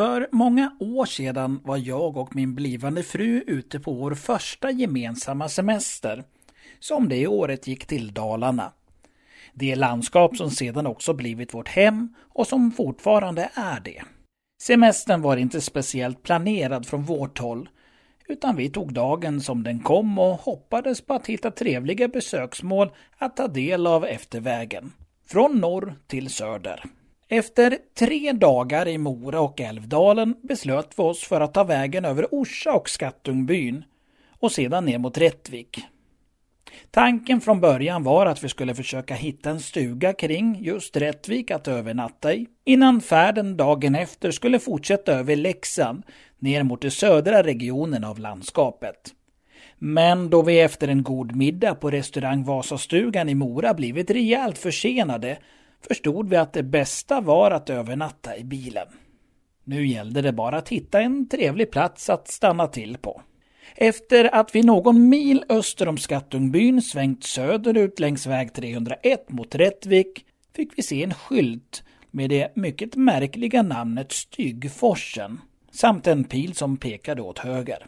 För många år sedan var jag och min blivande fru ute på vår första gemensamma semester, som det året gick till Dalarna. Det landskap som sedan också blivit vårt hem och som fortfarande är det. Semestern var inte speciellt planerad från vårt håll, utan vi tog dagen som den kom och hoppades på att hitta trevliga besöksmål att ta del av efter vägen. Från norr till söder. Efter tre dagar i Mora och Älvdalen beslöt vi oss för att ta vägen över Orsa och Skattungbyn och sedan ner mot Rättvik. Tanken från början var att vi skulle försöka hitta en stuga kring just Rättvik att övernatta i, innan färden dagen efter skulle fortsätta över Leksand ner mot de södra regionen av landskapet. Men då vi efter en god middag på restaurang Vasastugan i Mora blivit rejält försenade förstod vi att det bästa var att övernatta i bilen. Nu gällde det bara att hitta en trevlig plats att stanna till på. Efter att vi någon mil öster om Skattungbyn svängt söderut längs väg 301 mot Rättvik fick vi se en skylt med det mycket märkliga namnet Styggforsen samt en pil som pekade åt höger.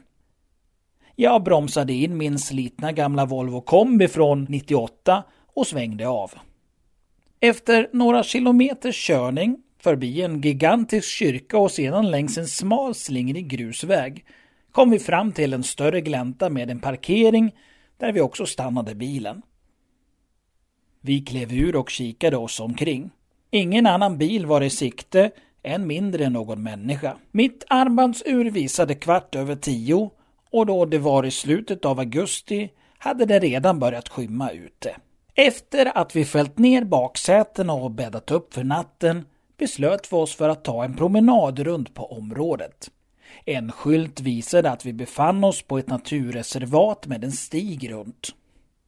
Jag bromsade in min slitna gamla Volvo kombi från 98 och svängde av. Efter några kilometers körning förbi en gigantisk kyrka och sedan längs en smal slingrig grusväg kom vi fram till en större glänta med en parkering där vi också stannade bilen. Vi klev ur och kikade oss omkring. Ingen annan bil var i sikte, än mindre någon människa. Mitt armbandsur visade kvart över tio och då det var i slutet av augusti hade det redan börjat skymma ute. Efter att vi fällt ner baksätena och bäddat upp för natten beslöt vi oss för att ta en promenad runt på området. En skylt visade att vi befann oss på ett naturreservat med en stig runt.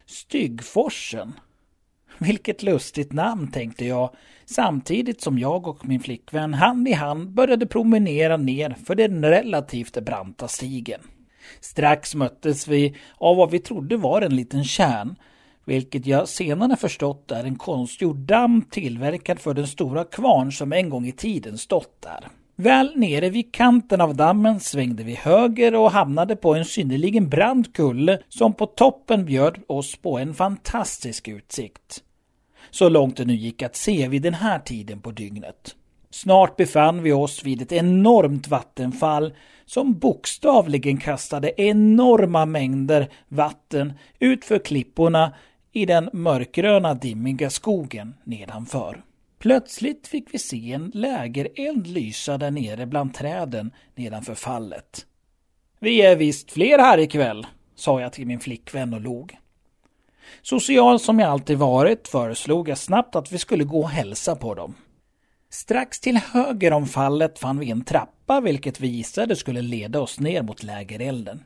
Styggforsen. Vilket lustigt namn, tänkte jag, samtidigt som jag och min flickvän hand i hand började promenera ner för den relativt branta stigen. Strax möttes vi av vad vi trodde var en liten kärn, vilket jag senare förstått är en konstgjord damm tillverkad för den stora kvarn som en gång i tiden stått där. Väl nere vid kanten av dammen svängde vi höger och hamnade på en synnerligen brant kulle som på toppen bjöd oss på en fantastisk utsikt. Så långt det nu gick att se vid den här tiden på dygnet. Snart befann vi oss vid ett enormt vattenfall som bokstavligen kastade enorma mängder vatten utför klipporna i den mörkgröna dimmiga skogen nedanför. Plötsligt fick vi se en lägereld lysa där nere bland träden nedanför fallet. Vi är visst fler här ikväll, sa jag till min flickvän och log. Social som jag alltid varit föreslog jag snabbt att vi skulle gå och hälsa på dem. Strax till höger om fallet fann vi en trappa vilket vi gissade skulle leda oss ner mot lägerelden.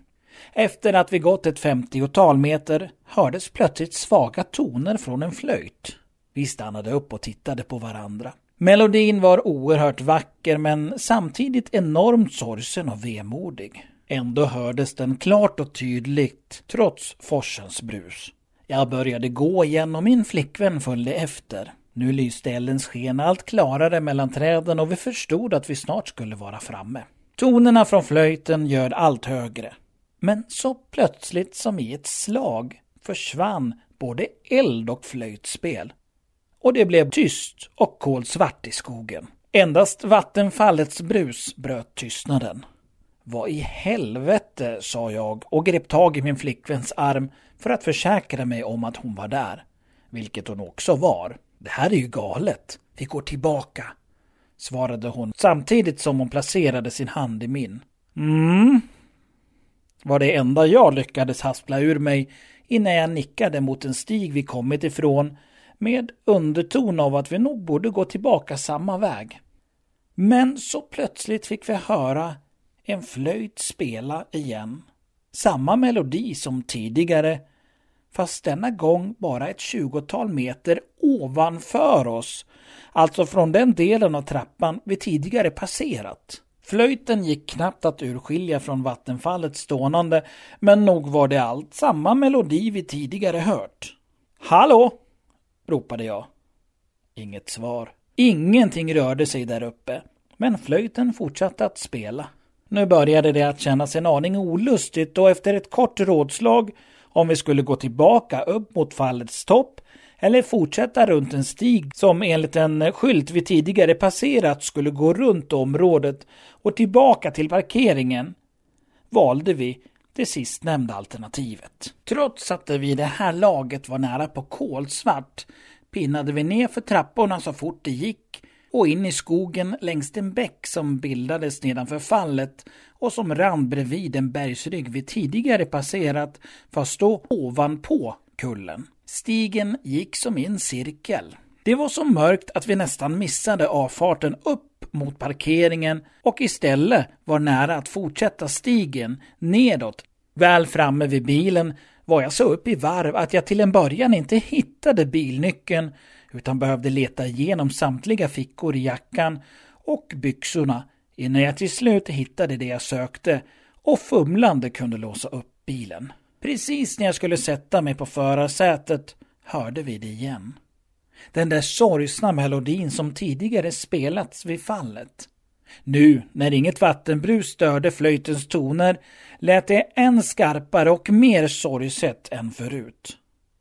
Efter att vi gått ett femtiotal meter hördes plötsligt svaga toner från en flöjt. Vi stannade upp och tittade på varandra. Melodin var oerhört vacker men samtidigt enormt sorgsen och vemodig. Ändå hördes den klart och tydligt trots forsens brus. Jag började gå igen och min flickvän följde efter. Nu lyste eldens sken allt klarare mellan träden och vi förstod att vi snart skulle vara framme. Tonerna från flöjten gör allt högre. Men så plötsligt som i ett slag försvann både eld och flöjtspel och det blev tyst och kolsvart i skogen. Endast vattenfallets brus bröt tystnaden. Vad i helvete, sa jag och grep tag i min flickväns arm för att försäkra mig om att hon var där. Vilket hon också var. Det här är ju galet. Vi går tillbaka, svarade hon samtidigt som hon placerade sin hand i min. Mm, var det enda jag lyckades haspla ur mig innan jag nickade mot en stig vi kommit ifrån med underton av att vi nog borde gå tillbaka samma väg. Men så plötsligt fick vi höra en flöjt spela igen. Samma melodi som tidigare, fast denna gång bara ett tjugotal meter ovanför oss, alltså från den delen av trappan vi tidigare passerat. Flöjten gick knappt att urskilja från vattenfallets stånande, men nog var det allt samma melodi vi tidigare hört. Hallå! ropade jag. Inget svar. Ingenting rörde sig där uppe. Men flöjten fortsatte att spela. Nu började det att kännas en aning olustigt och efter ett kort rådslag om vi skulle gå tillbaka upp mot fallets topp eller fortsätta runt en stig som enligt en skylt vi tidigare passerat skulle gå runt området och tillbaka till parkeringen valde vi det sistnämnda alternativet. Trots att det vid det här laget var nära på kolsvart pinnade vi ner för trapporna så fort det gick och in i skogen längs en bäck som bildades nedanför fallet och som rann bredvid en bergsrygg vi tidigare passerat fast då ovanpå kullen. Stigen gick som i en cirkel. Det var så mörkt att vi nästan missade avfarten upp mot parkeringen och istället var nära att fortsätta stigen nedåt. Väl framme vid bilen var jag så upp i varv att jag till en början inte hittade bilnyckeln utan behövde leta igenom samtliga fickor i jackan och byxorna innan jag till slut hittade det jag sökte och fumlande kunde låsa upp bilen. Precis när jag skulle sätta mig på förarsätet hörde vi det igen. Den där sorgsna melodin som tidigare spelats vid fallet. Nu, när inget vattenbrus störde flöjtens toner, lät det än skarpare och mer sorgset än förut.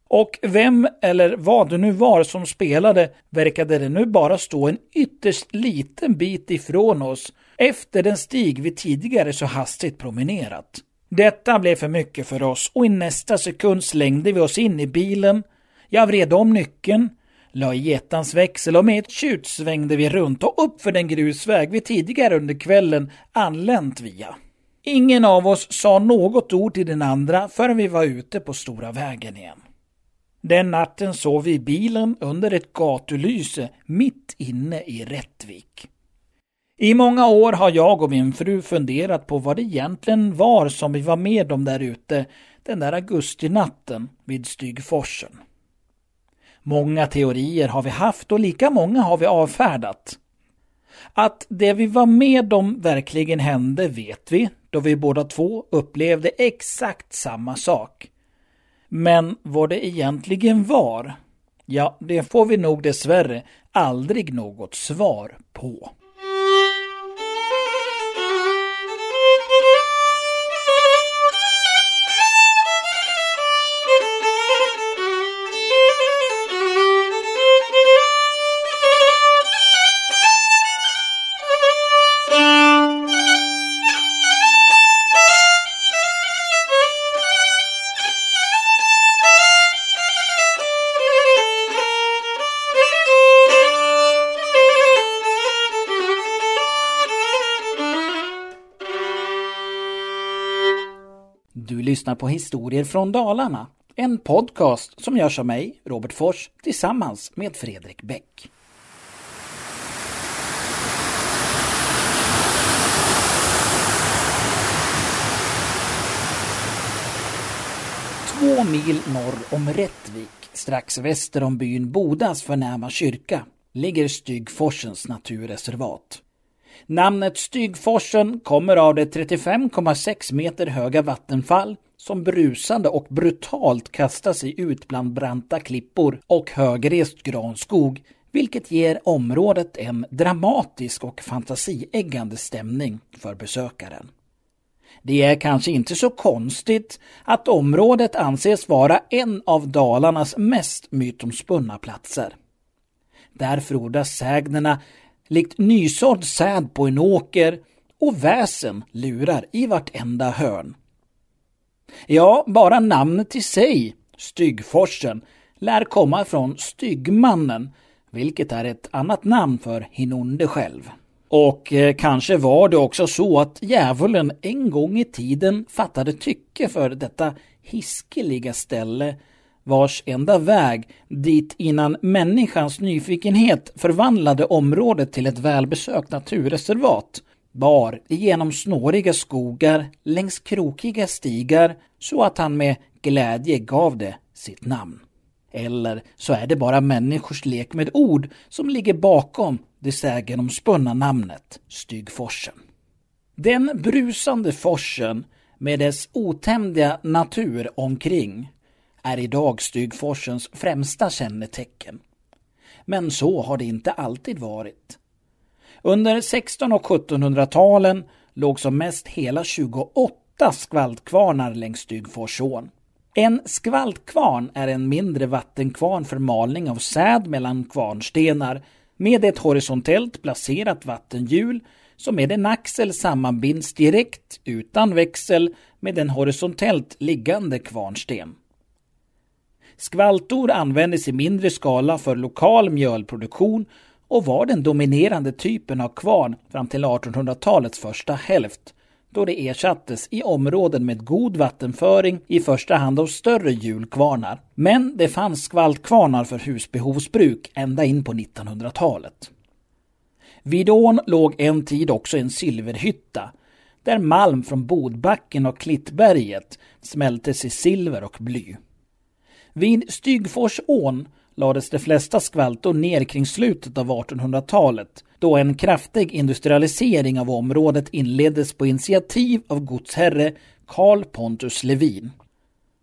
Och vem eller vad det nu var som spelade verkade det nu bara stå en ytterst liten bit ifrån oss efter den stig vi tidigare så hastigt promenerat. Detta blev för mycket för oss och i nästa sekund slängde vi oss in i bilen. Jag vred om nyckeln, la i ettans växel och med ett tjut svängde vi runt och upp för den grusväg vi tidigare under kvällen anlänt via. Ingen av oss sa något ord till den andra förrän vi var ute på stora vägen igen. Den natten sov vi i bilen under ett gatulyse mitt inne i Rättvik. I många år har jag och min fru funderat på vad det egentligen var som vi var med om där ute den där augustinatten vid Stygforsen. Många teorier har vi haft och lika många har vi avfärdat. Att det vi var med om verkligen hände vet vi, då vi båda två upplevde exakt samma sak. Men vad det egentligen var, ja, det får vi nog dessvärre aldrig något svar på. Lyssnar på Historier från Dalarna. En podcast som görs av mig, Robert Fors, tillsammans med Fredrik Bäck. Två mil norr om Rättvik, strax väster om byn Bodas förnäma kyrka, ligger Styggforsens naturreservat. Namnet Stygforsen kommer av det 35,6 meter höga vattenfall som brusande och brutalt kastar sig ut bland branta klippor och högrest granskog, vilket ger området en dramatisk och fantasieggande stämning för besökaren. Det är kanske inte så konstigt att området anses vara en av Dalarnas mest mytomspunna platser. Där frodas sägnerna likt nysådd säd på en åker och väsen lurar i vartenda hörn. Ja, bara namnet i sig, Styggforsen, lär komma från Styggmannen, vilket är ett annat namn för Hinonde själv. Och eh, kanske var det också så att djävulen en gång i tiden fattade tycke för detta hiskeliga ställe vars enda väg dit innan människans nyfikenhet förvandlade området till ett välbesökt naturreservat bar genom snåriga skogar längs krokiga stigar så att han med glädje gav det sitt namn. Eller så är det bara människors lek med ord som ligger bakom det sägenomspunna namnet Stygforsen. Den brusande forsen med dess otämjda natur omkring är idag Stygforsens främsta kännetecken. Men så har det inte alltid varit. Under 1600 och 1700-talen låg som mest hela 28 skvaltkvarnar längs Stygforsån. En skvaltkvarn är en mindre vattenkvarn för malning av säd mellan kvarnstenar med ett horisontellt placerat vattenhjul som med en axel sammanbinds direkt utan växel med en horisontellt liggande kvarnsten. Skvaltor användes i mindre skala för lokal mjölproduktion och var den dominerande typen av kvarn fram till 1800-talets första hälft då det ersattes i områden med god vattenföring i första hand av större hjulkvarnar. Men det fanns skvaltkvarnar för husbehovsbruk ända in på 1900-talet. Vid ån låg en tid också en silverhytta där malm från Bodbacken och Klittberget smältes i silver och bly. Vid Stygforsån lades de flesta skvaltor ner kring slutet av 1800-talet då en kraftig industrialisering av området inleddes på initiativ av godsherre Carl Pontus Levin.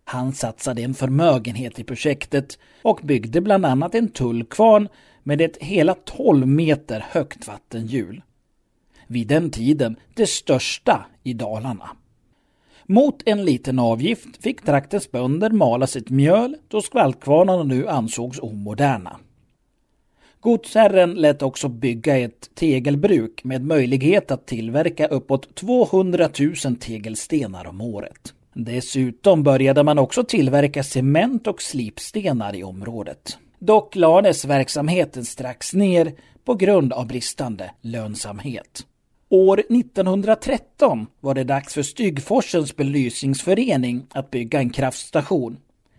Han satsade en förmögenhet i projektet och byggde bland annat en tullkvarn med ett hela 12 meter högt vattenhjul. Vid den tiden det största i Dalarna. Mot en liten avgift fick traktens bönder mala sitt mjöl då skvaltkvarnarna nu ansågs omoderna. Godsherren lät också bygga ett tegelbruk med möjlighet att tillverka uppåt 200 000 tegelstenar om året. Dessutom började man också tillverka cement och slipstenar i området. Dock lades verksamheten strax ner på grund av bristande lönsamhet. År 1913 var det dags för Styggforsens belysningsförening att bygga en kraftstation,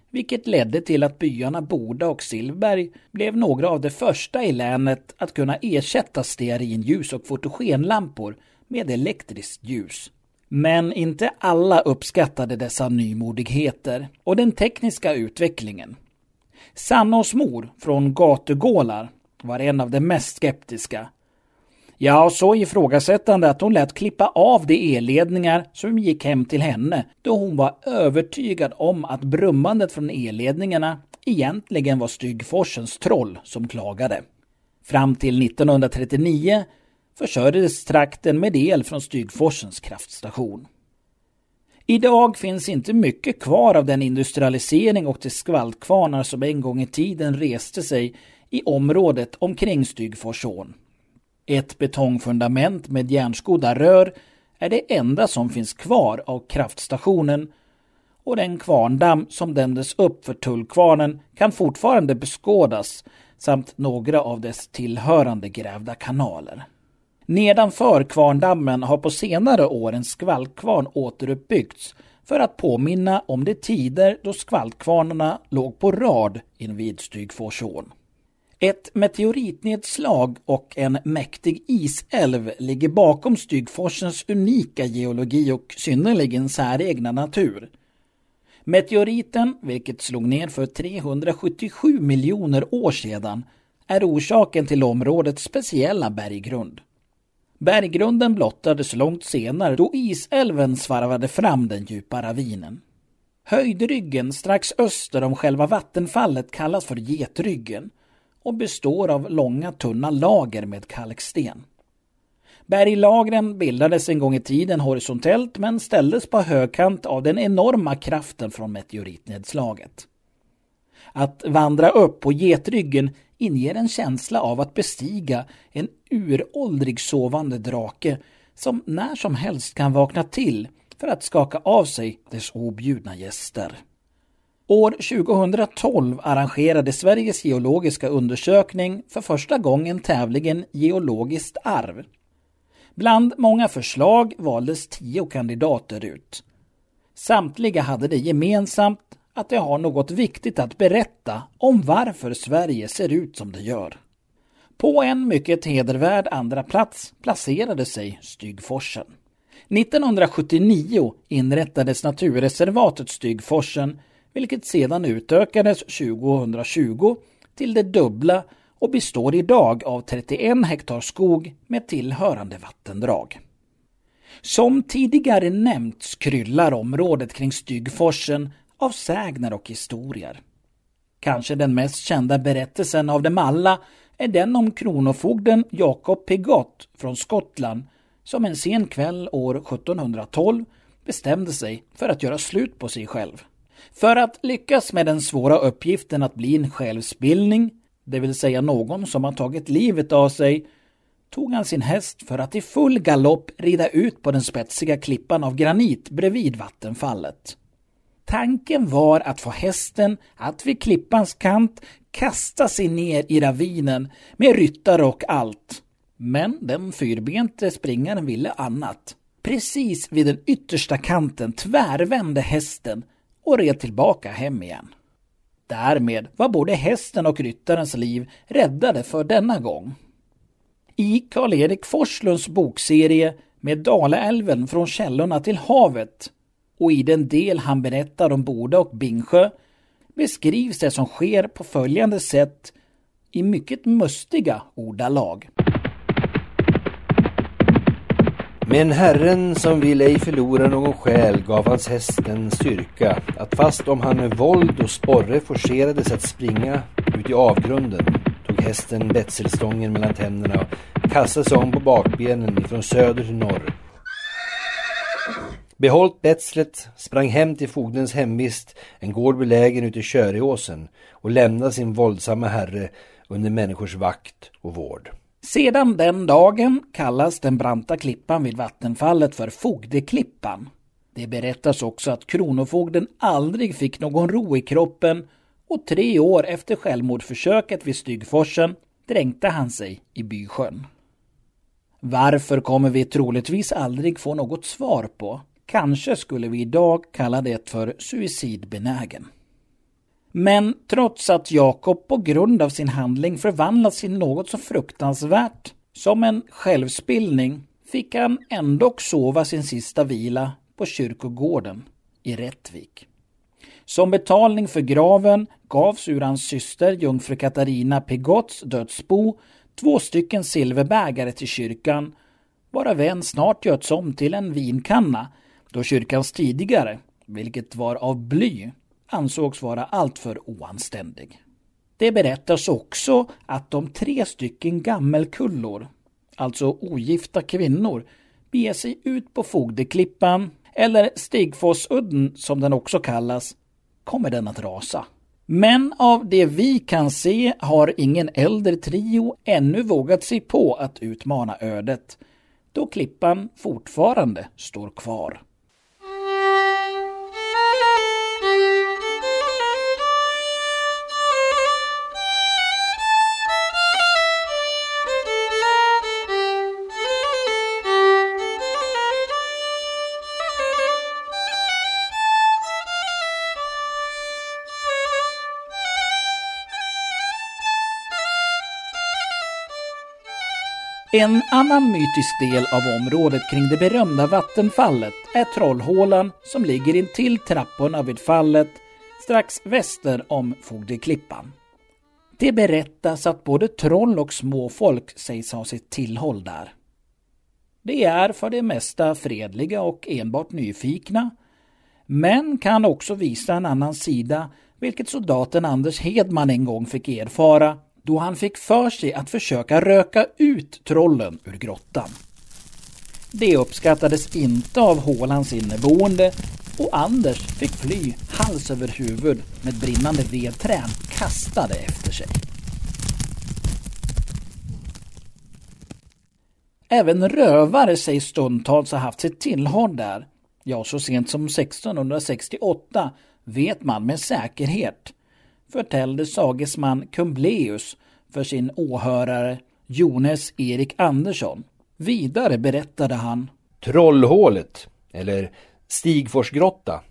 vilket ledde till att byarna Boda och Silberg blev några av de första i länet att kunna ersätta stearinljus och fotogenlampor med elektriskt ljus. Men inte alla uppskattade dessa nymodigheter och den tekniska utvecklingen. Sannos mor från Gatugålar var en av de mest skeptiska Ja, så ifrågasättande att hon lät klippa av de elledningar som gick hem till henne då hon var övertygad om att brummandet från elledningarna egentligen var Styggforsens troll som klagade. Fram till 1939 försörjdes trakten med el från Styggforsens kraftstation. Idag finns inte mycket kvar av den industrialisering och de skvaltkvarnar som en gång i tiden reste sig i området omkring Styggforsån. Ett betongfundament med järnskodda rör är det enda som finns kvar av kraftstationen och den kvarndamm som dämdes upp för tullkvarnen kan fortfarande beskådas samt några av dess tillhörande grävda kanaler. Nedanför kvarndammen har på senare år en skvaltkvarn återuppbyggts för att påminna om de tider då skvaltkvarnarna låg på rad invid Stygforsån. Ett meteoritnedslag och en mäktig isälv ligger bakom Stygforsens unika geologi och synnerligen säregna natur. Meteoriten, vilket slog ner för 377 miljoner år sedan, är orsaken till områdets speciella berggrund. Berggrunden blottades långt senare då isälven svarvade fram den djupa ravinen. Höjdryggen strax öster om själva vattenfallet kallas för Getryggen och består av långa tunna lager med kalksten. Berglagren bildades en gång i tiden horisontellt men ställdes på högkant av den enorma kraften från meteoritnedslaget. Att vandra upp på getryggen inger en känsla av att bestiga en uråldrig sovande drake som när som helst kan vakna till för att skaka av sig dess objudna gäster. År 2012 arrangerade Sveriges geologiska undersökning för första gången tävlingen Geologiskt arv. Bland många förslag valdes tio kandidater ut. Samtliga hade det gemensamt att de har något viktigt att berätta om varför Sverige ser ut som det gör. På en mycket hedervärd andra plats placerade sig Stygforsen. 1979 inrättades naturreservatet Stygforsen vilket sedan utökades 2020 till det dubbla och består idag av 31 hektar skog med tillhörande vattendrag. Som tidigare nämnts kryllar området kring Styggforsen av sägner och historier. Kanske den mest kända berättelsen av dem alla är den om kronofogden Jacob Pigott från Skottland som en sen kväll år 1712 bestämde sig för att göra slut på sig själv. För att lyckas med den svåra uppgiften att bli en självspillning, det vill säga någon som har tagit livet av sig, tog han sin häst för att i full galopp rida ut på den spetsiga klippan av granit bredvid vattenfallet. Tanken var att få hästen att vid klippans kant kasta sig ner i ravinen med ryttare och allt. Men den fyrbente springaren ville annat. Precis vid den yttersta kanten tvärvände hästen och red tillbaka hem igen. Därmed var både hästen och ryttarens liv räddade för denna gång. I Karl-Erik Forslunds bokserie med Dalaälven från källorna till havet och i den del han berättar om Boda och Bingsjö beskrivs det som sker på följande sätt i mycket mustiga ordalag. Men Herren som vill ej förlora någon själ gav hans hästen styrka att fast om han med våld och sporre forcerades att springa ut i avgrunden tog hästen betselstången mellan tänderna och kastade sig om på bakbenen ifrån söder till norr. Behållt betslet sprang hem till fogdens hemvist, en gård belägen ute i Köreåsen och lämnade sin våldsamma herre under människors vakt och vård. Sedan den dagen kallas den branta klippan vid vattenfallet för Fogdeklippan. Det berättas också att kronofogden aldrig fick någon ro i kroppen och tre år efter självmordsförsöket vid Styggforsen dränkte han sig i Bysjön. Varför kommer vi troligtvis aldrig få något svar på. Kanske skulle vi idag kalla det för suicidbenägen. Men trots att Jakob på grund av sin handling förvandlats till något så fruktansvärt som en självspillning fick han ändock sova sin sista vila på kyrkogården i Rättvik. Som betalning för graven gavs ur hans syster jungfru Katarina Pigotts dödsbo två stycken silverbägare till kyrkan, varav en snart göts om till en vinkanna då kyrkans tidigare, vilket var av bly, ansågs vara alltför oanständig. Det berättas också att de tre stycken gammelkullor, alltså ogifta kvinnor, beger sig ut på Fogdeklippan, eller Stigfossudden som den också kallas, kommer den att rasa. Men av det vi kan se har ingen äldre trio ännu vågat sig på att utmana ödet, då klippan fortfarande står kvar. En annan mytisk del av området kring det berömda vattenfallet är Trollhålan som ligger intill trapporna vid fallet strax väster om Fogdeklippan. Det berättas att både troll och småfolk sägs ha sitt tillhåll där. De är för det mesta fredliga och enbart nyfikna, men kan också visa en annan sida, vilket soldaten Anders Hedman en gång fick erfara då han fick för sig att försöka röka ut trollen ur grottan. Det uppskattades inte av Hålands inneboende och Anders fick fly hals över huvud med brinnande vedträn kastade efter sig. Även rövare sägs stundtals ha haft sitt tillhåll där. Ja, så sent som 1668 vet man med säkerhet förtällde sagesman Kumbleus för sin åhörare Jones Erik Andersson. Vidare berättade han Trollhålet, eller Stigforsgrotta,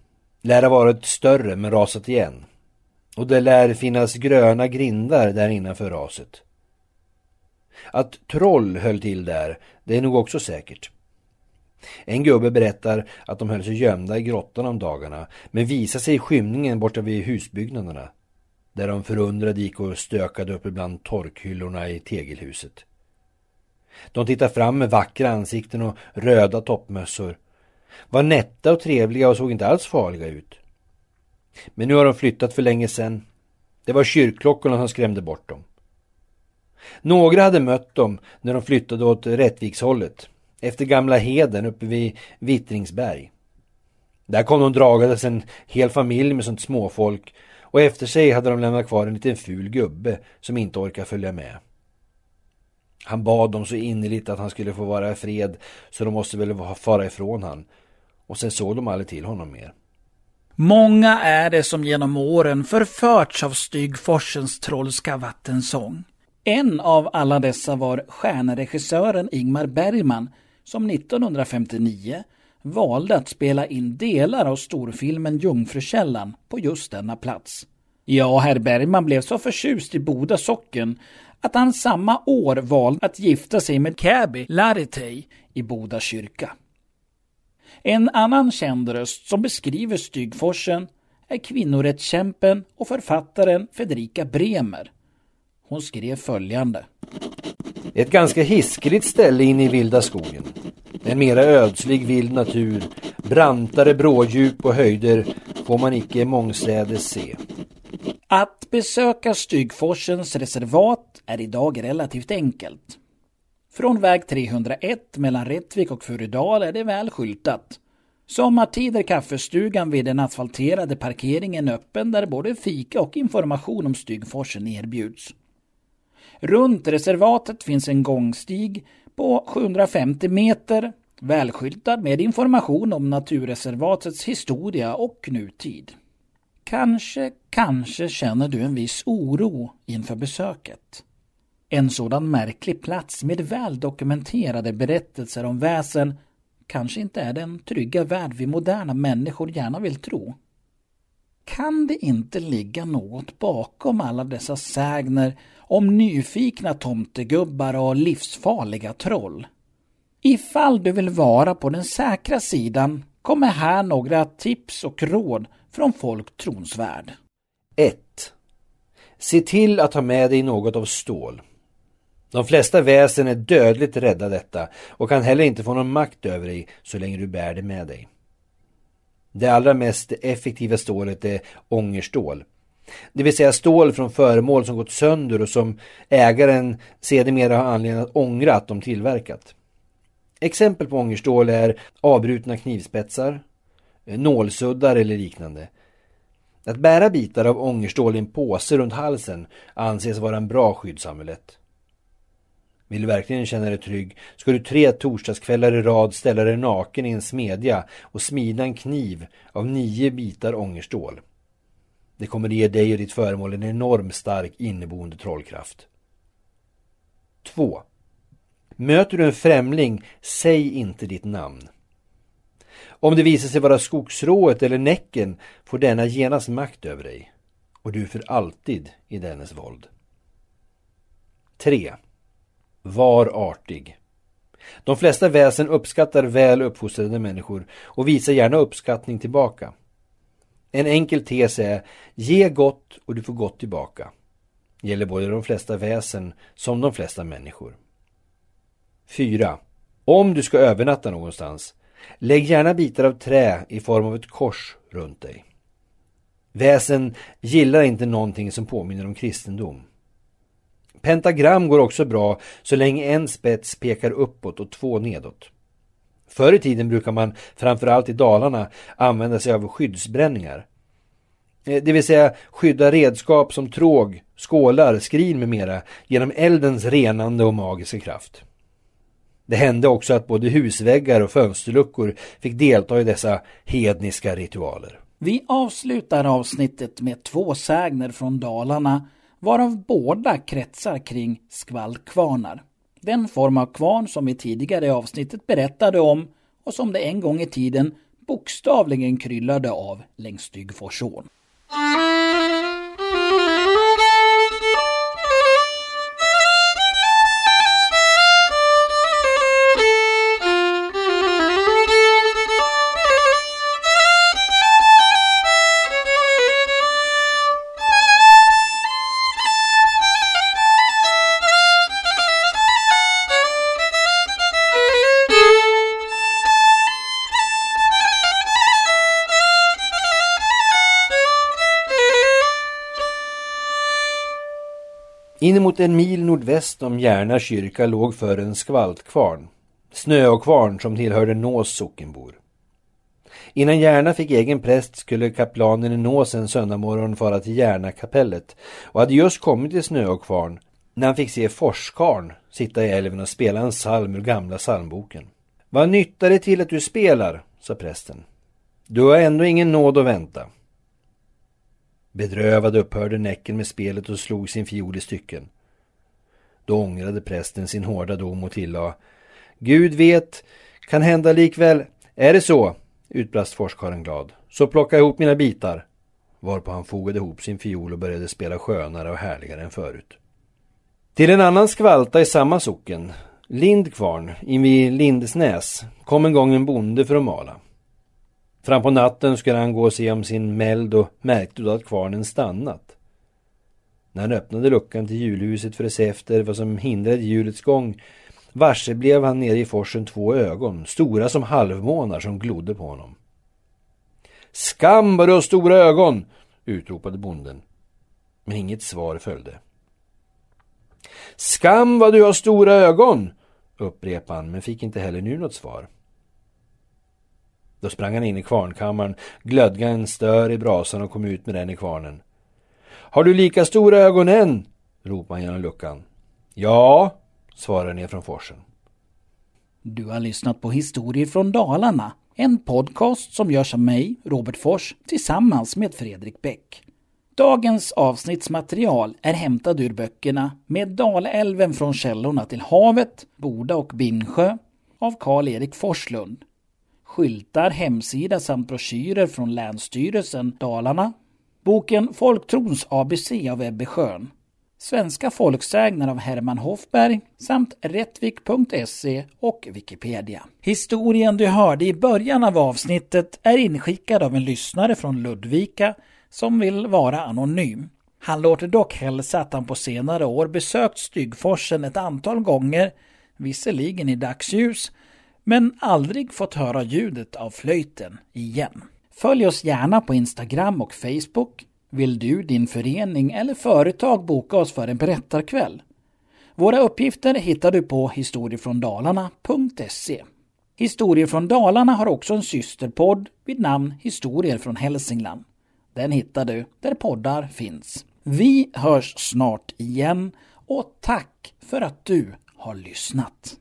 lär ha varit större men rasat igen. Och det lär finnas gröna grindar där innanför raset. Att troll höll till där, det är nog också säkert. En gubbe berättar att de höll sig gömda i grottan om dagarna men visade sig i skymningen borta vid husbyggnaderna där de förundrade gick och stökade upp ibland torkhyllorna i tegelhuset. De tittade fram med vackra ansikten och röda toppmössor. Var nätta och trevliga och såg inte alls farliga ut. Men nu har de flyttat för länge sedan. Det var kyrkklockorna som skrämde bort dem. Några hade mött dem när de flyttade åt Rättvikshållet, efter gamla heden uppe vid Vittringsberg. Där kom de dragades en hel familj med sånt småfolk och efter sig hade de lämnat kvar en liten ful gubbe som inte orkade följa med. Han bad dem så innerligt att han skulle få vara i fred så de måste väl fara ifrån han. Och sen såg de aldrig till honom mer. Många är det som genom åren förförts av Stygforsens trollska vattensång. En av alla dessa var stjärnregissören Ingmar Bergman som 1959 valde att spela in delar av storfilmen Jungfrukällan på just denna plats. Ja, herr Bergman blev så förtjust i Boda socken att han samma år valde att gifta sig med Käbi Laritej i Boda kyrka. En annan känd röst som beskriver Stygforsen är kvinnorättskämpen och författaren Fredrika Bremer. Hon skrev följande. Ett ganska hiskeligt ställe inne i vilda skogen. En mera ödslig vild natur, brantare brådjup och höjder får man icke mångstädes se. Att besöka Stygforsens reservat är idag relativt enkelt. Från väg 301 mellan Rättvik och Furudal är det väl skyltat. Sommartid är kaffestugan vid den asfalterade parkeringen öppen där både fika och information om Stygforsen erbjuds. Runt reservatet finns en gångstig på 750 meter välskyltad med information om naturreservatets historia och nutid. Kanske, kanske känner du en viss oro inför besöket. En sådan märklig plats med väl dokumenterade berättelser om väsen kanske inte är den trygga värld vi moderna människor gärna vill tro. Kan det inte ligga något bakom alla dessa sägner om nyfikna tomtegubbar och livsfarliga troll? Ifall du vill vara på den säkra sidan kommer här några tips och råd från Folk Tronsvärd. 1. Se till att ha med dig något av stål. De flesta väsen är dödligt rädda detta och kan heller inte få någon makt över dig så länge du bär det med dig. Det allra mest effektiva stålet är ångerstål. Det vill säga stål från föremål som gått sönder och som ägaren sedermera har anledning att ångra att de tillverkat. Exempel på ångerstål är avbrutna knivspetsar, nålsuddar eller liknande. Att bära bitar av ångerstål i en påse runt halsen anses vara en bra skyddsamulett. Vill du verkligen känna dig trygg ska du tre torsdagskvällar i rad ställa dig naken i en smedja och smida en kniv av nio bitar ångerstål. Det kommer ge dig och ditt föremål en enorm stark inneboende trollkraft. 2. Möter du en främling, säg inte ditt namn. Om det visar sig vara skogsrået eller näcken får denna genast makt över dig och du är för alltid i dennes våld. 3. Var artig. De flesta väsen uppskattar väl uppfostrade människor och visar gärna uppskattning tillbaka. En enkel tes är ge gott och du får gott tillbaka. Det gäller både de flesta väsen som de flesta människor. 4. Om du ska övernatta någonstans, lägg gärna bitar av trä i form av ett kors runt dig. Väsen gillar inte någonting som påminner om kristendom. Pentagram går också bra så länge en spets pekar uppåt och två nedåt. Förr i tiden brukar man, framförallt i Dalarna, använda sig av skyddsbränningar. Eh, det vill säga skydda redskap som tråg, skålar, skrin med mera genom eldens renande och magiska kraft. Det hände också att både husväggar och fönsterluckor fick delta i dessa hedniska ritualer. Vi avslutar avsnittet med två sägner från Dalarna varav båda kretsar kring skvallkvarnar. Den form av kvarn som vi tidigare i avsnittet berättade om och som det en gång i tiden bokstavligen kryllade av längs Styggforsån. Inemot en mil nordväst om Järna kyrka låg för en skvaltkvarn. Snöåkvarn som tillhörde Nås sockenbor. Innan Järna fick egen präst skulle kaplanen i Nås en söndagmorgon fara till Järna kapellet. och hade just kommit till Snöåkvarn när han fick se forskarn sitta i älven och spela en psalm ur gamla psalmboken. Vad nyttar det till att du spelar, sa prästen. Du har ändå ingen nåd att vänta. Bedrövad upphörde Näcken med spelet och slog sin fiol i stycken. Då ångrade prästen sin hårda dom och tillade Gud vet, kan hända likväl. Är det så? utbrast forskaren glad. Så plocka ihop mina bitar. Varpå han fogade ihop sin fiol och började spela skönare och härligare än förut. Till en annan skvalta i samma socken, Lindkvarn, invid Lindesnäs, kom en gång en bonde för att mala. Fram på natten skulle han gå och se om sin mäld och märkte då att kvarnen stannat. När han öppnade luckan till julhuset för att se efter vad som hindrade hjulets gång varse blev han nere i forsen två ögon, stora som halvmånar som glodde på honom. Skam vad du har stora ögon! utropade bonden. Men inget svar följde. Skam vad du har stora ögon! upprepade han men fick inte heller nu något svar. Då sprang han in i kvarnkammaren, glödgade en stör i brasan och kom ut med den i kvarnen. Har du lika stora ögon än? ropade han genom luckan. Ja, svarade ner från forsen. Du har lyssnat på Historier från Dalarna, en podcast som görs av mig, Robert Fors, tillsammans med Fredrik Bäck. Dagens avsnittsmaterial är hämtad ur böckerna Med Dalälven från källorna till havet, Boda och Binsjö av Karl-Erik Forslund. Skyltar, hemsida samt broschyrer från Länsstyrelsen Dalarna. Boken Folktrons ABC av Ebbe Schön. Svenska folksägner av Herman Hofberg samt Rättvik.se och Wikipedia. Historien du hörde i början av avsnittet är inskickad av en lyssnare från Ludvika som vill vara anonym. Han låter dock hälsa att han på senare år besökt Stygforsen ett antal gånger, visserligen i dagsljus, men aldrig fått höra ljudet av flöjten igen. Följ oss gärna på Instagram och Facebook. Vill du, din förening eller företag boka oss för en berättarkväll? Våra uppgifter hittar du på historiefråndalarna.se. Historier från Dalarna har också en systerpodd vid namn Historier från Hälsingland. Den hittar du där poddar finns. Vi hörs snart igen och tack för att du har lyssnat.